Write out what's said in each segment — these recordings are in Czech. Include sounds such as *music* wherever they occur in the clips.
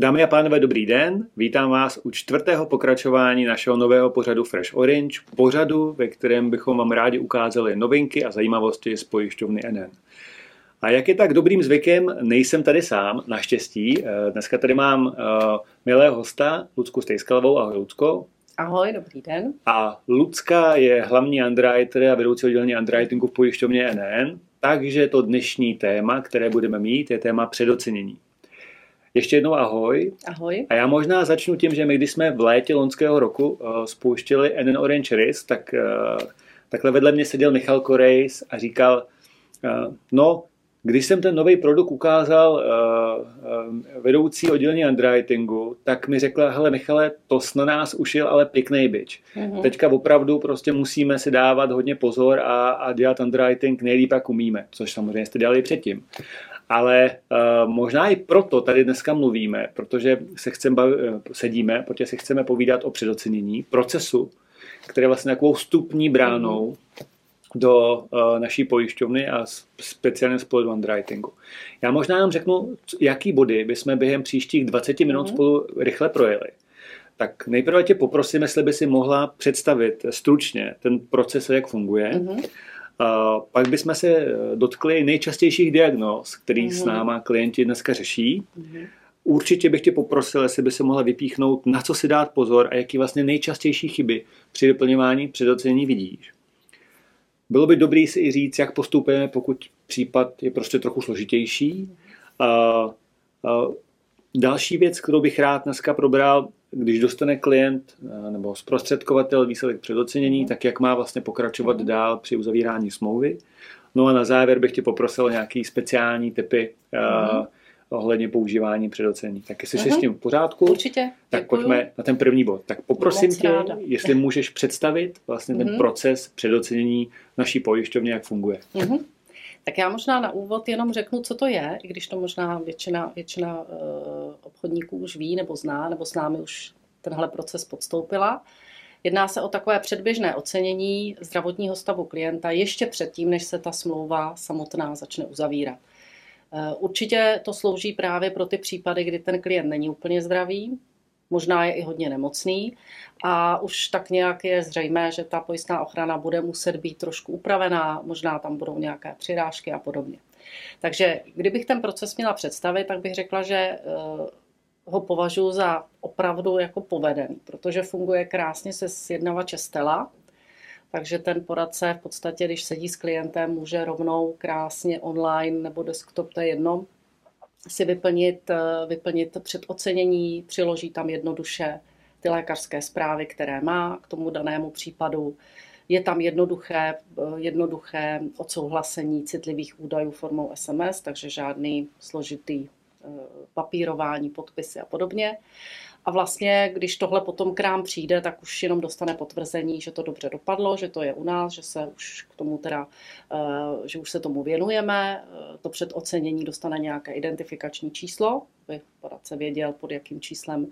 Dámy a pánové, dobrý den. Vítám vás u čtvrtého pokračování našeho nového pořadu Fresh Orange, pořadu, ve kterém bychom vám rádi ukázali novinky a zajímavosti z pojišťovny NN. A jak je tak dobrým zvykem, nejsem tady sám, naštěstí. Eh, dneska tady mám uh, milého hosta, Lucku Stejskalovou. Ahoj, Lucko. Ahoj, dobrý den. A Lucka je hlavní underwriter a vedoucí oddělení underwritingu v pojišťovně NN, takže to dnešní téma, které budeme mít, je téma předocenění. Ještě jednou ahoj. Ahoj. A já možná začnu tím, že my, když jsme v létě loňského roku uh, spouštěli NN Orange Risk, tak uh, takhle vedle mě seděl Michal Korejs a říkal, uh, no, když jsem ten nový produkt ukázal uh, uh, vedoucí oddělení underwritingu, tak mi řekla, hele Michale, to na nás ušil ale pěkný byč. Mm-hmm. Teďka opravdu prostě musíme si dávat hodně pozor a, a dělat underwriting nejlíp, jak umíme, což samozřejmě jste dělali předtím. Ale uh, možná i proto tady dneska mluvíme, protože se chceme bavit, sedíme, protože si chceme povídat o předocenění procesu, který je vlastně takovou vstupní bránou mm-hmm do uh, naší pojišťovny a speciálně z pohledu underwritingu. Já možná jenom řeknu, jaký body bychom během příštích 20 minut mm-hmm. spolu rychle projeli. Tak nejprve tě poprosím, jestli by si mohla představit stručně ten proces, jak funguje. Mm-hmm. Uh, pak bychom se dotkli nejčastějších diagnóz, který mm-hmm. s náma klienti dneska řeší. Mm-hmm. Určitě bych tě poprosil, jestli by se mohla vypíchnout, na co si dát pozor a jaký vlastně nejčastější chyby při vyplňování předocenění vidíš. Bylo by dobré si i říct, jak postupujeme, pokud případ je prostě trochu složitější. A, a další věc, kterou bych rád dneska probral, když dostane klient nebo zprostředkovatel výsledek předocenění, tak jak má vlastně pokračovat dál při uzavírání smlouvy. No a na závěr bych tě poprosil nějaký speciální typy uh-huh ohledně používání předocení. Tak jestli uh-huh. s tím v pořádku, Určitě. tak Děkuju. pojďme na ten první bod. Tak poprosím tě, ráda. jestli můžeš představit vlastně uh-huh. ten mhm. proces předocenění naší pojišťovně, jak funguje. Uh-huh. Tak já možná na úvod jenom řeknu, co to je, i když to možná většina, většina uh, obchodníků už ví nebo zná, nebo s námi už tenhle proces podstoupila. Jedná se o takové předběžné ocenění zdravotního stavu klienta ještě předtím, než se ta smlouva samotná začne uzavírat. Eh, určitě to slouží právě pro ty případy, kdy ten klient není úplně zdravý, možná je i hodně nemocný a už tak nějak je zřejmé, že ta pojistná ochrana bude muset být trošku upravená, možná tam budou nějaké přirážky a podobně. Takže kdybych ten proces měla představit, tak bych řekla, že eh, ho považuji za opravdu jako povedený, protože funguje krásně se sjednavače Stella, takže ten poradce v podstatě, když sedí s klientem, může rovnou krásně online nebo desktop, to je jedno, si vyplnit, eh, vyplnit předocenění, přiloží tam jednoduše ty lékařské zprávy, které má k tomu danému případu. Je tam jednoduché, eh, jednoduché odsouhlasení citlivých údajů formou SMS, takže žádný složitý papírování, podpisy a podobně. A vlastně, když tohle potom k nám přijde, tak už jenom dostane potvrzení, že to dobře dopadlo, že to je u nás, že se už k tomu teda, eh, že už se tomu věnujeme. Eh, to předocenění dostane nějaké identifikační číslo, aby poradce věděl, pod jakým číslem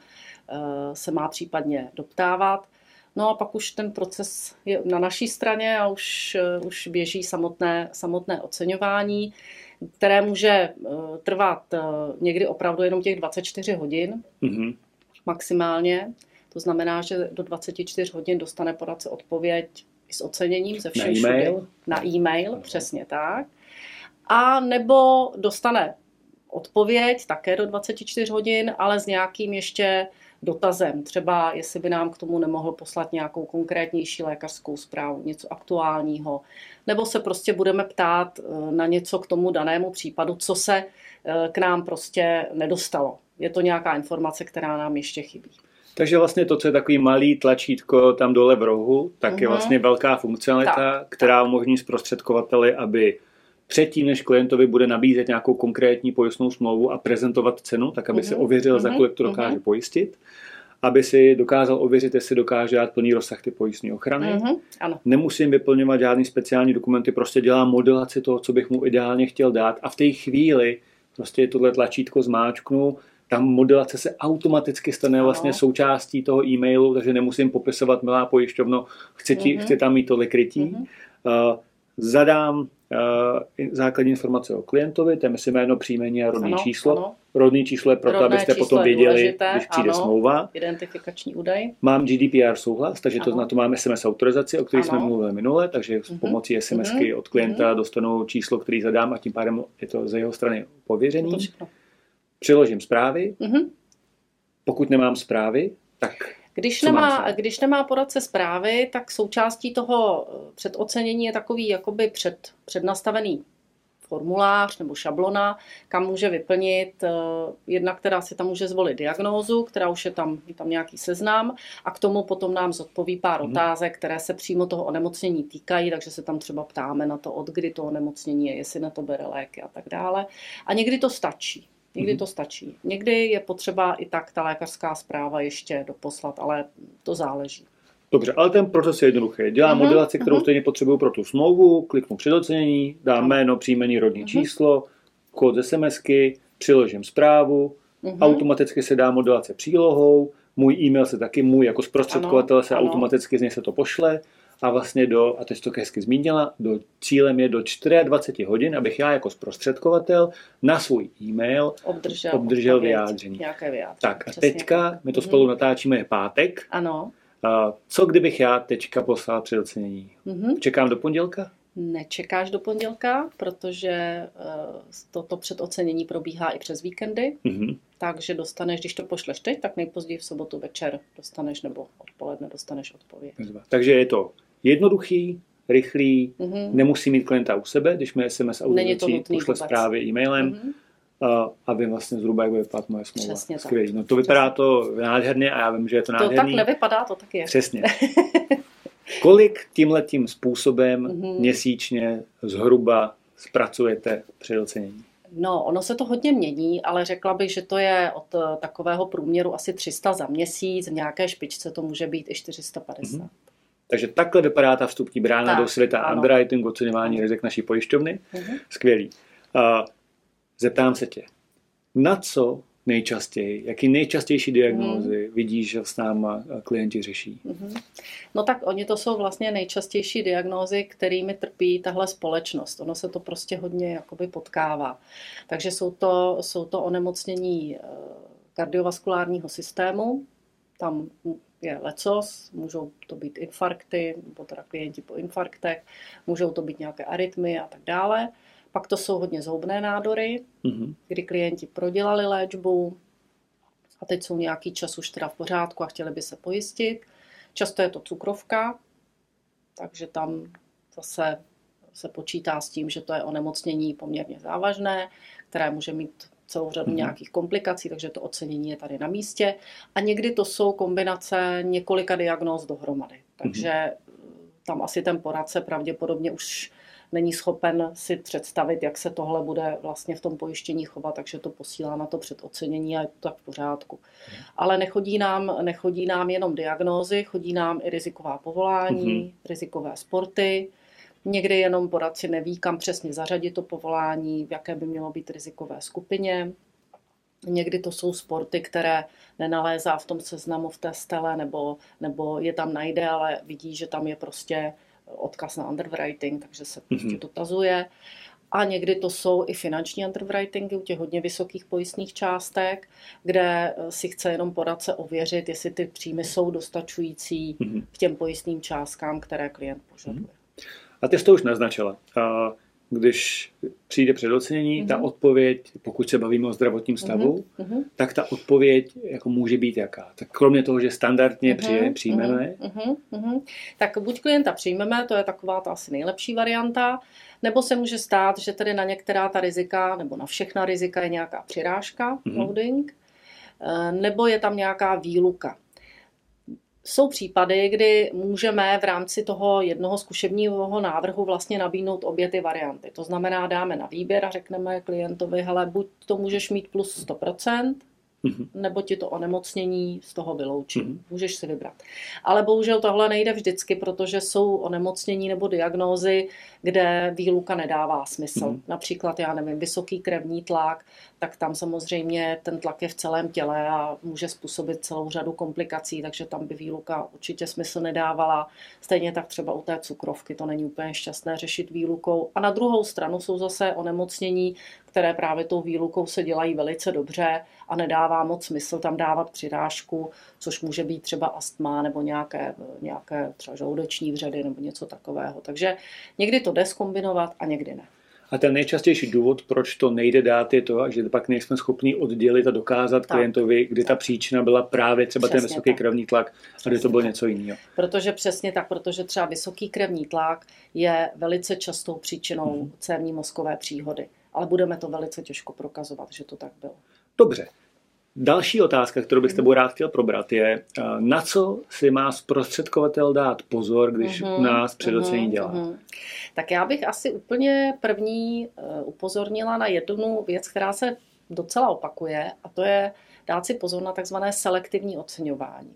eh, se má případně doptávat. No a pak už ten proces je na naší straně a už, už běží samotné, samotné oceňování, které může trvat někdy opravdu jenom těch 24 hodin. Mm-hmm maximálně. To znamená, že do 24 hodin dostane poradce odpověď s oceněním ze všem na e-mail, na e-mail přesně tak. A nebo dostane odpověď také do 24 hodin, ale s nějakým ještě dotazem. Třeba jestli by nám k tomu nemohl poslat nějakou konkrétnější lékařskou zprávu, něco aktuálního. Nebo se prostě budeme ptát eh, na něco k tomu danému případu, co se eh, k nám prostě nedostalo je to nějaká informace, která nám ještě chybí. Takže vlastně to, co je takový malý tlačítko tam dole v rohu, tak uh-huh. je mhm. vlastně velká funkcionalita, tak, která tak. umožní zprostředkovateli, aby předtím, než klientovi bude nabízet nějakou konkrétní pojistnou smlouvu a prezentovat cenu, tak aby uh-huh. si mhm. ověřil, uh-huh. za kolik to dokáže uh-huh. pojistit, aby si dokázal ověřit, jestli dokáže dát plný rozsah ty pojistné ochrany. Uh-huh. Ano. Nemusím vyplňovat žádný speciální dokumenty, prostě dělám modelaci toho, co bych mu ideálně chtěl dát a v té chvíli prostě tohle tlačítko zmáčknu, ta modelace se automaticky stane vlastně součástí toho e-mailu, takže nemusím popisovat, milá pojišťovno, chci, ti, mm-hmm. chci tam mít tohle krytí. Mm-hmm. Uh, zadám uh, základní informace o klientovi, to je jméno, příjmení a rodný ano, číslo. Ano. Rodný číslo je proto, Rodné abyste potom věděli, důležité, když přijde ano, smlouva. Identifikační údaj. Mám GDPR souhlas, takže to, na to máme SMS autorizaci, o které jsme mluvili minule, takže s mhm. pomocí SMSky uh-huh. od klienta uh-huh. dostanou číslo, který zadám a tím pádem je to ze jeho strany pověřený. Přiložím zprávy. Uh-huh. Pokud nemám zprávy, když nemá, když nemá poradce zprávy, tak součástí toho eh, předocenění je takový jakoby před, přednastavený formulář nebo šablona, kam může vyplnit eh, jedna, která si tam může zvolit diagnózu, která už je tam, je tam nějaký seznam a k tomu potom nám zodpoví pár hmm. otázek, které se přímo toho onemocnění týkají, takže se tam třeba ptáme na to, od kdy to onemocnění je, jestli na to bere léky a tak dále. A někdy to stačí. Někdy mhm. to stačí. Někdy je potřeba i tak ta lékařská zpráva ještě doposlat, ale to záleží. Dobře, ale ten proces je jednoduchý. Dělám uh-huh, modelaci, kterou uh-huh. stejně potřebuju pro tu smlouvu, kliknu předocenění, dám uh-huh. jméno, příjmení, rodní uh-huh. číslo, kód SMSky, přiložím zprávu, uh-huh. automaticky se dá modelace přílohou, můj e-mail se taky, můj jako zprostředkovatel se ano. automaticky z něj se to pošle a vlastně do, a teď to hezky zmínila, do cílem je do 24 hodin, abych já jako zprostředkovatel na svůj e-mail obdržel, obdržel vyjádření. Nějaké vyjádření. Tak a teďka, my to spolu mm. natáčíme, je pátek. Ano. A co kdybych já teďka poslal předocenění? Mm-hmm. Čekám do pondělka? Nečekáš do pondělka, protože uh, toto předocenění probíhá i přes víkendy, mm-hmm. takže dostaneš, když to pošleš teď, tak nejpozději v sobotu večer dostaneš nebo odpoledne dostaneš odpověď. Takže je to jednoduchý, rychlý, mm-hmm. nemusí mít klienta u sebe, když mi SMS audiací pošle zprávy e-mailem mm-hmm. a, a vím vlastně zhruba, jak bude vypadat moje smlouva. Přesně Skvělý. No to vypadá to nádherně a já vím, že je to nádherný. To tak nevypadá, to tak je. Přesně. *laughs* Kolik tímhletím způsobem mm-hmm. měsíčně zhruba zpracujete předocenění? No, ono se to hodně mění, ale řekla bych, že to je od eh, takového průměru asi 300 za měsíc, v nějaké špičce to může být i 450. Mm-hmm. Takže takhle vypadá ta vstupní brána tak, do světa ano. underwriting, oceňování rizik naší pojišťovny. Uh-huh. Skvělý. Uh, zeptám se tě, na co nejčastěji, jaký nejčastější diagnózy hmm. vidíš, že s náma klienti řeší? Hmm. No tak oni to jsou vlastně nejčastější diagnózy, kterými trpí tahle společnost. Ono se to prostě hodně jakoby potkává. Takže jsou to, jsou to onemocnění eh, kardiovaskulárního systému, tam je lecos, můžou to být infarkty, nebo teda klienti po infarktech, můžou to být nějaké arytmy a tak dále. Pak to jsou hodně zhoubné nádory, mm-hmm. kdy klienti prodělali léčbu a teď jsou nějaký čas už teda v pořádku a chtěli by se pojistit. Často je to cukrovka, takže tam zase se počítá s tím, že to je onemocnění poměrně závažné, které může mít celou řadu mm-hmm. nějakých komplikací, takže to ocenění je tady na místě. A někdy to jsou kombinace několika diagnóz dohromady. Takže mm-hmm. tam asi ten poradce pravděpodobně už není schopen si představit, jak se tohle bude vlastně v tom pojištění chovat, takže to posílá na to předocenění a je to tak v pořádku. Ale nechodí nám, nechodí nám jenom diagnózy, chodí nám i riziková povolání, mm-hmm. rizikové sporty, Někdy jenom poradci neví, kam přesně zařadit to povolání, v jaké by mělo být rizikové skupině. Někdy to jsou sporty, které nenalézá v tom seznamu v té stele, nebo, nebo je tam najde, ale vidí, že tam je prostě odkaz na underwriting, takže se prostě mm-hmm. dotazuje. A někdy to jsou i finanční underwritingy u těch hodně vysokých pojistných částek, kde si chce jenom poradce ověřit, jestli ty příjmy jsou dostačující mm-hmm. k těm pojistným částkám, které klient požaduje. Mm-hmm. A ty jsi to už naznačila. Uh, když přijde předocenění, mm-hmm. ta mhm. odpověď, pokud se bavíme o zdravotním mhm. stavu, mm-hmm. tak ta odpověď jako může být jaká? Tak kromě toho, že standardně mm-hmm. přijmeme. Mm-hmm. Tak buď klienta přijmeme, to je taková ta asi nejlepší varianta, nebo se může stát, že tedy na některá ta rizika, nebo na všechna rizika je nějaká přirážka, mm-hmm. loading, eh, nebo je tam nějaká výluka. Jsou případy, kdy můžeme v rámci toho jednoho zkušebního návrhu vlastně nabídnout obě ty varianty. To znamená, dáme na výběr a řekneme klientovi, hele, buď to můžeš mít plus 100%, mm-hmm. nebo ti to onemocnění z toho vyloučí. Mm-hmm. Můžeš si vybrat. Ale bohužel tohle nejde vždycky, protože jsou onemocnění nebo diagnózy, kde výluka nedává smysl. Mm-hmm. Například, já nevím, vysoký krevní tlak, tak tam samozřejmě ten tlak je v celém těle a může způsobit celou řadu komplikací, takže tam by výluka určitě smysl nedávala. Stejně tak třeba u té cukrovky to není úplně šťastné řešit výlukou. A na druhou stranu jsou zase onemocnění, které právě tou výlukou se dělají velice dobře a nedává moc smysl tam dávat přirážku, což může být třeba astma nebo nějaké, nějaké třeba žaludeční vředy nebo něco takového. Takže někdy to jde zkombinovat a někdy ne. A ten nejčastější důvod, proč to nejde dát, je to, že pak nejsme schopni oddělit a dokázat tak, klientovi, kdy tak. ta příčina byla právě třeba přesně ten vysoký tak. krevní tlak a kdy to bylo tak. něco jiného. Protože přesně tak, protože třeba vysoký krevní tlak je velice častou příčinou hmm. cévní mozkové příhody. Ale budeme to velice těžko prokazovat, že to tak bylo. Dobře. Další otázka, kterou bych s tebou rád chtěl probrat, je, eh, na co si má zprostředkovatel dát pozor, když uh-huh, nás předocení uh-huh, dělá? Uh-huh. Tak já bych asi úplně první uh, upozornila na jednu věc, která se docela opakuje, a to je dát si pozor na takzvané selektivní oceňování.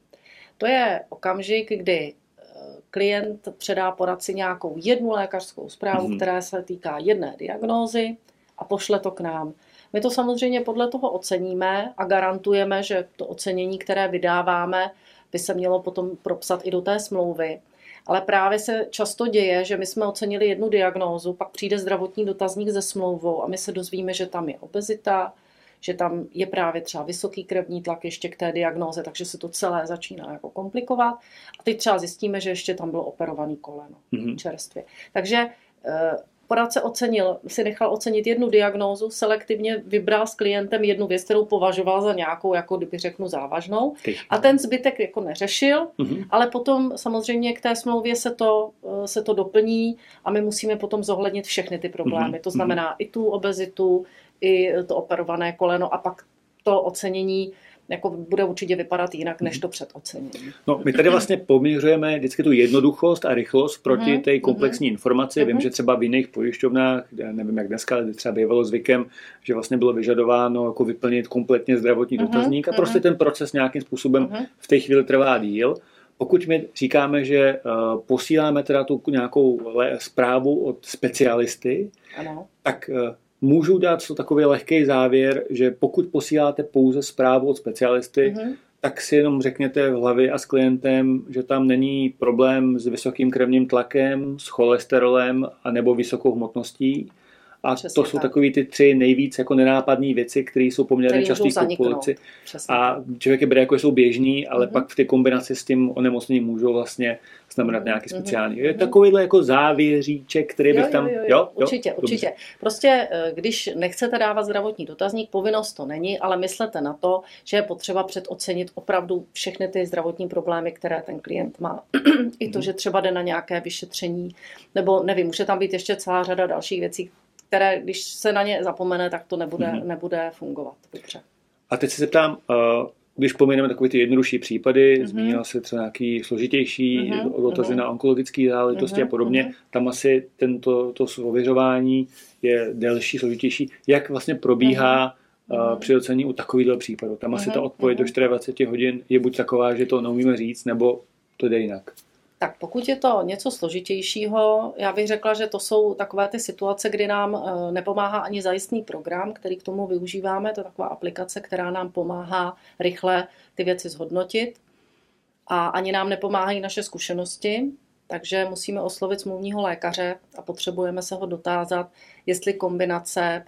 To je okamžik, kdy eh, klient předá poradci nějakou jednu lékařskou zprávu, uh-huh. která se týká jedné diagnózy a pošle to k nám. My to samozřejmě podle toho oceníme a garantujeme, že to ocenění, které vydáváme, by se mělo potom propsat i do té smlouvy. Ale právě se často děje, že my jsme ocenili jednu diagnózu, pak přijde zdravotní dotazník ze smlouvou a my se dozvíme, že tam je obezita, že tam je právě třeba vysoký krevní tlak ještě k té diagnoze, takže se to celé začíná jako komplikovat. A teď třeba zjistíme, že ještě tam bylo operovaný koleno mm-hmm. čerstvě. Takže eh, poradce ocenil, si nechal ocenit jednu diagnózu, selektivně vybral s klientem jednu věc, kterou považoval za nějakou, jako kdyby řeknu, závažnou. A ten zbytek jako neřešil, mm-hmm. ale potom samozřejmě k té smlouvě se to, eh, se to doplní a my musíme potom zohlednit všechny ty problémy. Mm-hmm. To znamená mm-hmm. i tu obezitu, i to operované koleno a pak to ocenění jako bude určitě vypadat jinak, než to předocenění. No, my tady vlastně poměřujeme vždycky tu jednoduchost a rychlost proti mm-hmm. té komplexní mm-hmm. informaci. Vím, že třeba v jiných pojišťovnách, nevím jak dneska, ale třeba bývalo zvykem, že vlastně bylo vyžadováno jako vyplnit kompletně zdravotní mm-hmm. dotazník a prostě ten proces nějakým způsobem mm-hmm. v té chvíli trvá díl. Pokud my říkáme, že uh, posíláme teda tu nějakou zprávu od specialisty, ano. tak uh, můžu dát to takový lehký závěr, že pokud posíláte pouze zprávu od specialisty, mm-hmm. tak si jenom řekněte v hlavě a s klientem, že tam není problém s vysokým krevním tlakem, s cholesterolem a nebo vysokou hmotností, a Přesně to jsou tak. takové ty tři nejvíc jako nenápadné věci, které jsou poměrně časté v populaci. A člověk je bere jako jsou běžný, ale mm-hmm. pak v té kombinaci s tím onemocněním můžou vlastně znamenat nějaký mm-hmm. speciální. Je takovýhle jako závěříček, který bych tam... Jo, jo, jo, jo, určitě, jo? určitě. Dobře. Prostě, eh, když nechcete dávat zdravotní dotazník, povinnost to není, ale myslete na to, že je potřeba předocenit opravdu všechny ty zdravotní problémy, které ten klient má. *clears throat* I to, mm-hmm. že třeba jde na nějaké vyšetření, nebo nevím, může tam být ještě celá řada dalších věcí, které, když se na ně zapomene, tak to nebude, mm-hmm. nebude fungovat dobře. A teď se zeptám, uh, když pomineme takové ty jednodušší případy, mm-hmm. zmínila se třeba nějaký složitější mm-hmm. dotazy mm-hmm. na onkologické záležitosti mm-hmm. a podobně, mm-hmm. tam asi tento to ověřování je delší, složitější. Jak vlastně probíhá mm-hmm. přiocení u takového případu? Tam mm-hmm. asi ta mhm, odpověď mm-hmm. do 24 hodin je buď taková, že to neumíme říct, nebo to jde jinak. Tak pokud je to něco složitějšího, já bych řekla, že to jsou takové ty situace, kdy nám eh, nepomáhá ani zajistný program, který k tomu využíváme. To je taková aplikace, která nám pomáhá rychle ty věci zhodnotit. A ani nám nepomáhají naše zkušenosti, takže musíme oslovit smluvního lékaře a potřebujeme se ho dotázat, jestli kombinace,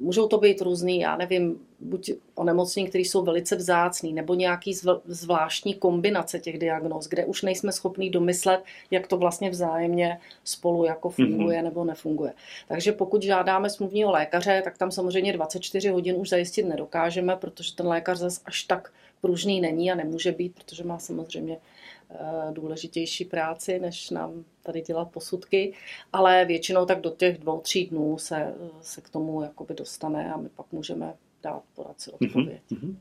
můžou to být různý, já nevím, buď onemocnění, které jsou velice vzácný, nebo nějaký zvláštní kombinace těch diagnóz, kde už nejsme schopni domyslet, jak to vlastně vzájemně spolu jako mhm. funguje mm-hmm. nebo nefunguje. Takže pokud žádáme smluvního lékaře, tak tam samozřejmě 24 hodin už zajistit nedokážeme, protože ten lékař zase až tak pružný není a nemůže být, protože má samozřejmě Eh, důležitější práci, než nám tady dělat posudky, ale většinou tak do těch dvou, tří dnů se, se k tomu jakoby dostane a my pak můžeme dát poradci mhm, odpověď. Mm-hmm.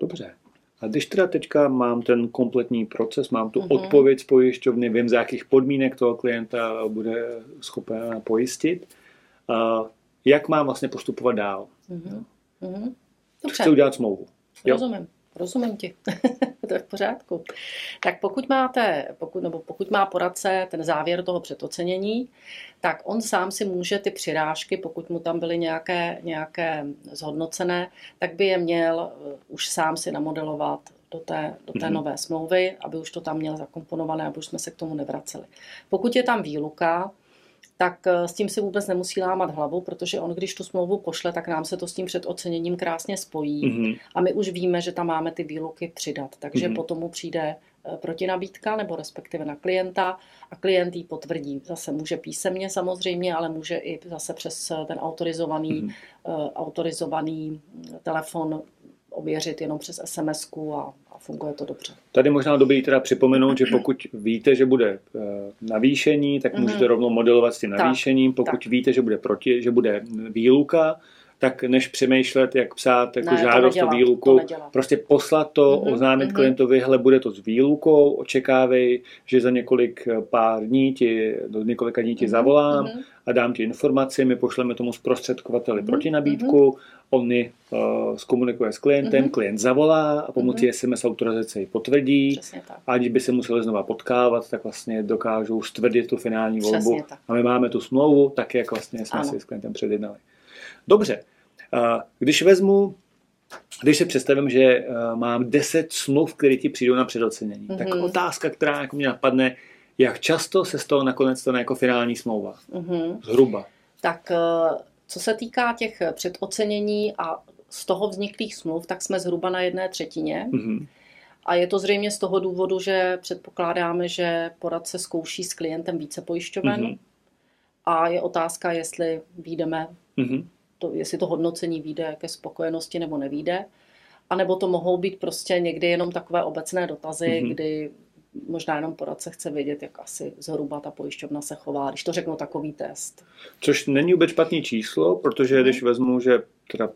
Dobře. A když teda teďka mám ten kompletní proces, mám tu mm-hmm. odpověď z pojišťovny, vím, z jakých podmínek toho klienta bude schopen pojistit, jak mám vlastně postupovat dál? Mm-hmm. Mm-hmm. Dobře. Chce udělat smlouvu. Jo? Rozumím. Ti, *laughs* to je v pořádku. Tak pokud máte, pokud, nebo pokud má poradce ten závěr toho předocenění, tak on sám si může ty přirážky, pokud mu tam byly nějaké, nějaké zhodnocené, tak by je měl uh, už sám si namodelovat do té, do té mm-hmm. nové smlouvy, aby už to tam měl zakomponované, aby už jsme se k tomu nevraceli. Pokud je tam výluka, tak eh, s tím si vůbec nemusí lámat hlavu, protože on, když tu smlouvu pošle, tak nám se to s tím předoceněním krásně spojí mm-hmm. a my už víme, že tam máme ty výluky přidat. Takže mm-hmm. potom mu přijde eh, protinabídka nebo respektive na klienta a klient ji potvrdí. Zase může písemně samozřejmě, ale může i zase přes ten autorizovaný, mm-hmm. autorizovaný telefon ověřit jenom přes sms a funguje to dobře. Tady možná dobrý teda připomenout, že pokud víte, že bude eh, navýšení, tak mm-hmm. můžete rovnou modelovat s tím navýšením. Pokud tak. víte, že bude proti, že bude výluka, tak než přemýšlet, jak psát jako ne, žádost o výluku, prostě poslat to, mm-hmm, oznámit mm-hmm. klientovi, hele, bude to s výlukou, očekávej, že za několik eh, pár dní ti, do několika dní ti mm-hmm, zavolám mm-hmm. a dám ti informaci, my pošleme tomu zprostředkovateli mm-hmm, protinabídku, mm-hmm. on ji uh, zkomunikuje s klientem, mm-hmm. klient zavolá a pomocí mm-hmm. SMS autorizace ji potvrdí a když by se museli znova potkávat, tak vlastně dokážou stvrdit tu finální volbu a my máme tu smlouvu, tak jak vlastně jsme ano. si s klientem předjednali. Dobře, když vezmu, když si představím, že eh, mám 10 smluv, které ti přijdou na předocenění, mm-hmm. tak mhm. otázka, která jako mě napadne, jak často se z toho nakonec stane jako finální smlouva? Mm-hmm. Zhruba. Tak eh, co se týká těch předocenění a z toho vzniklých smluv, tak jsme zhruba na jedné třetině. Mm-hmm. A je to zřejmě z toho důvodu, že předpokládáme, že poradce zkouší s klientem více pojišťoven. Mm-hmm. A je otázka, jestli výjdeme mm-hmm to, jestli to hodnocení vyjde ke spokojenosti nebo nevíde. A nebo to mohou být prostě někdy jenom takové obecné dotazy, mm-hmm. kdy možná jenom poradce chce vědět, jak asi zhruba ta pojišťovna se chová, když to řeknu takový test. Což není vůbec špatný číslo, protože mm. když vezmu, že teda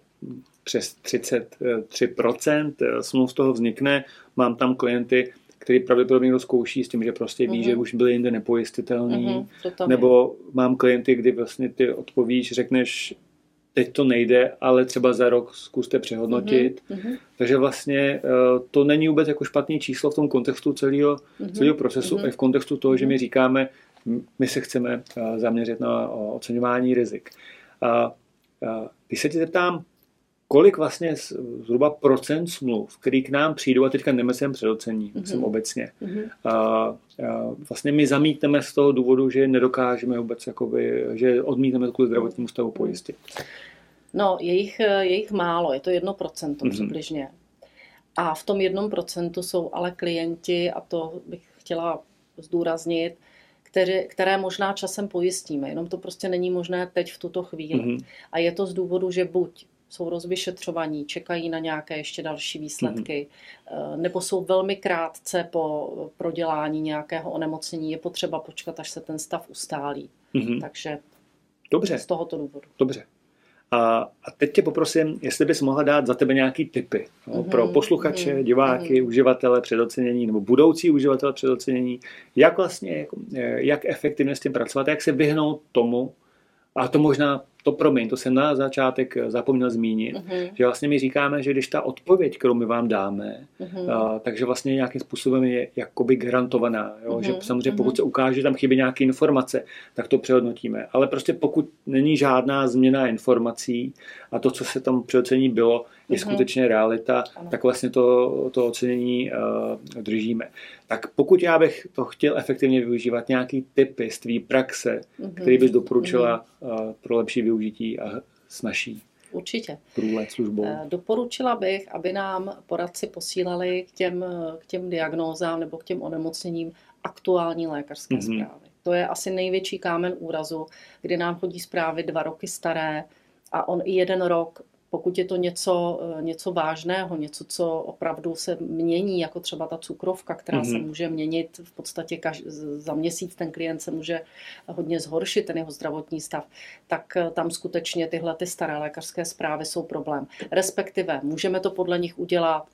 přes 33% smluv z toho vznikne, mám tam klienty, který pravděpodobně to zkouší s tím, že prostě ví, mm-hmm. že už byly jinde nepojistitelný. Mm-hmm, nebo je. mám klienty, kdy vlastně ty odpovíš, řekneš, teď to nejde, ale třeba za rok zkuste přehodnotit. Mm-hmm. Takže vlastně uh, to není vůbec jako špatný číslo v tom kontextu celého, mm-hmm. celého procesu, mm-hmm. i v kontextu toho, mm-hmm. že my mhm. říkáme, my se chceme uh, zaměřit na oceňování rizik. A uh, když se tě zeptám, kolik vlastně zhruba procent smluv, který k nám přijdou, a teďka nemyslím předocení, mm-hmm. myslím obecně, mm-hmm. a, a vlastně my zamítneme z toho důvodu, že nedokážeme vůbec, jakoby, že odmítneme kvůli zdravotnímu stavu pojistit. No, je jich, je jich málo, je to jedno procento mm-hmm. přibližně. A v tom jednom procentu jsou ale klienti, a to bych chtěla zdůraznit, které, které možná časem pojistíme, jenom to prostě není možné teď v tuto chvíli. Mm-hmm. A je to z důvodu, že buď jsou rozvyšetřovaní, čekají na nějaké ještě další výsledky, mm-hmm. nebo jsou velmi krátce po prodělání nějakého onemocnění, je potřeba počkat, až se ten stav ustálí. Mm-hmm. Takže Dobře. z tohoto důvodu. Dobře. A, a teď tě poprosím, jestli bys mohla dát za tebe nějaký tipy no, mm-hmm. pro posluchače, mm-hmm. diváky, mm-hmm. uživatele předocenění nebo budoucí uživatele předocenění, jak vlastně, jak, jak efektivně s tím pracovat, jak se vyhnout tomu, a to možná to promiň, to jsem na začátek zapomněl zmínit, uh-huh. že vlastně my říkáme, že když ta odpověď, kterou my vám dáme, uh-huh. a, takže vlastně nějakým způsobem je jakoby garantovaná, jo? Uh-huh. že samozřejmě uh-huh. pokud se ukáže, že tam chybí nějaké informace, tak to přehodnotíme. Ale prostě pokud není žádná změna informací a to, co se tam přeocení bylo, je uh-huh. skutečně realita, ano. tak vlastně to, to ocenění uh, držíme. Tak pokud já bych to chtěl efektivně využívat, nějaký typy z tvý praxe, uh-huh. který bys doporučila uh, pro lepší využití a snažší Určitě. Průlet službou. Uh, doporučila bych, aby nám poradci posílali k těm, k těm diagnózám nebo k těm onemocněním aktuální lékařské uh-huh. zprávy. To je asi největší kámen úrazu, kdy nám chodí zprávy dva roky staré a on i jeden rok pokud je to něco, eh, něco vážného, něco, co opravdu se mění, jako třeba ta cukrovka, která mm-hmm. se mhm. může měnit v podstatě kaž, za měsíc, ten klient se může hodně zhoršit, ten jeho zdravotní stav, tak eh, tam skutečně tyhle ty staré lékařské zprávy jsou problém. Respektive můžeme to podle nich udělat,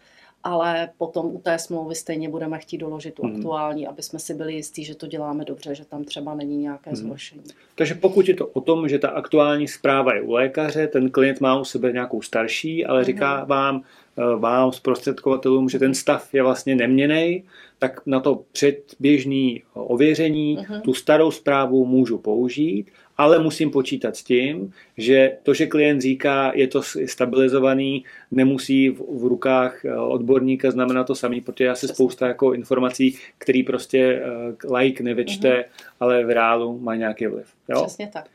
ale potom u té smlouvy stejně budeme chtít doložit tu mm. aktuální, aby jsme si byli jistí, že to děláme dobře, že tam třeba není nějaké mm. zhoršení. Takže pokud je to o tom, že ta aktuální zpráva je u lékaře, ten klient má u sebe nějakou starší, ale mm. říká vám, vám zprostředkovatelům, že ten stav je vlastně neměný, tak na to předběžný ověření uh-huh. tu starou zprávu můžu použít, ale musím počítat s tím, že to, že klient říká, je to stabilizovaný, nemusí v, v rukách eh, odborníka znamenat to samý, protože já se spousta jako informací, který prostě uh, like nevečte, uh-huh. ale v reálu má nějaký vliv. Jo? Přesně tak.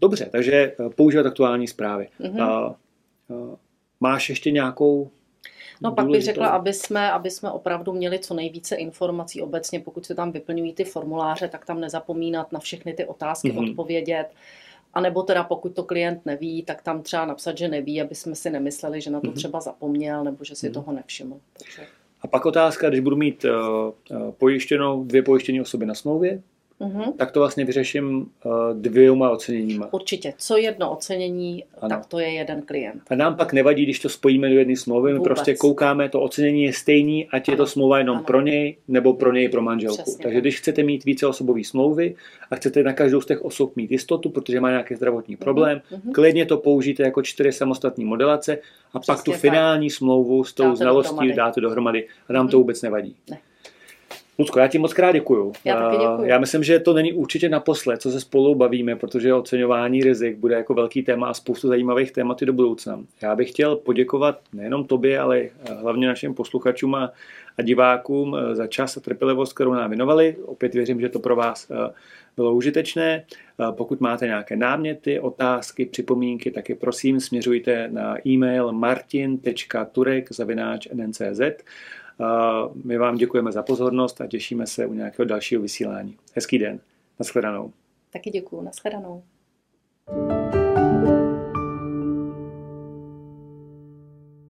Dobře, takže eh, používat aktuální zprávy. Uh, uh, máš ještě nějakou No pak bych řekla, aby jsme, aby jsme opravdu měli co nejvíce informací obecně, pokud se tam vyplňují ty formuláře, tak tam nezapomínat na všechny ty otázky mm-hmm. odpovědět. A nebo teda pokud to klient neví, tak tam třeba napsat, že neví, aby jsme si nemysleli, že na to mm-hmm. třeba zapomněl nebo že si mm-hmm. toho nevšiml. Takže... A pak otázka, když budu mít uh, pojištěnou dvě pojištěné osoby na smlouvě, mm-hmm. tak to vlastně vyřeším uh, dvěma oceněníma. Určitě. Co jedno ocenění, ano. tak to je jeden klient. A nám pak nevadí, když to spojíme do jedné smlouvy, my Vůbec. prostě koukáme, to ocenění je stejný, ať ano. je to smlouva jenom ano. pro něj, nebo pro něj pro manželku. Přesně Takže tak. když chcete mít více osobové smlouvy a chcete na každou z těch osob mít jistotu, protože má nějaký zdravotní mm-hmm. problém, mm-hmm. klidně to použijte jako čtyři samostatné modelace a Přesně pak tu tak. finální smlouvu s tou znalostí dohromady. dáte dohromady a nám mm-hmm. to mhm. vůbec nevadí. Ne. Lucko, já ti moc krát děkuju. Já taky děkuju. Já myslím, že to není určitě naposled, co se spolu bavíme, protože oceňování rizik bude jako velký téma a spoustu zajímavých témat i do budoucna. Já bych chtěl poděkovat nejenom tobě, ale hlavně našim posluchačům a, a divákům eh, za čas a trpělivost, kterou nám věnovali. Opět věřím, že to pro vás eh, bylo užitečné. Eh, pokud máte nějaké náměty, otázky, připomínky, tak je prosím směřujte na e-mail martin.turek my vám děkujeme za pozornost a těšíme se u nějakého dalšího vysílání. Hezký den. Naschledanou. Taky děkuju. Naschledanou. thank you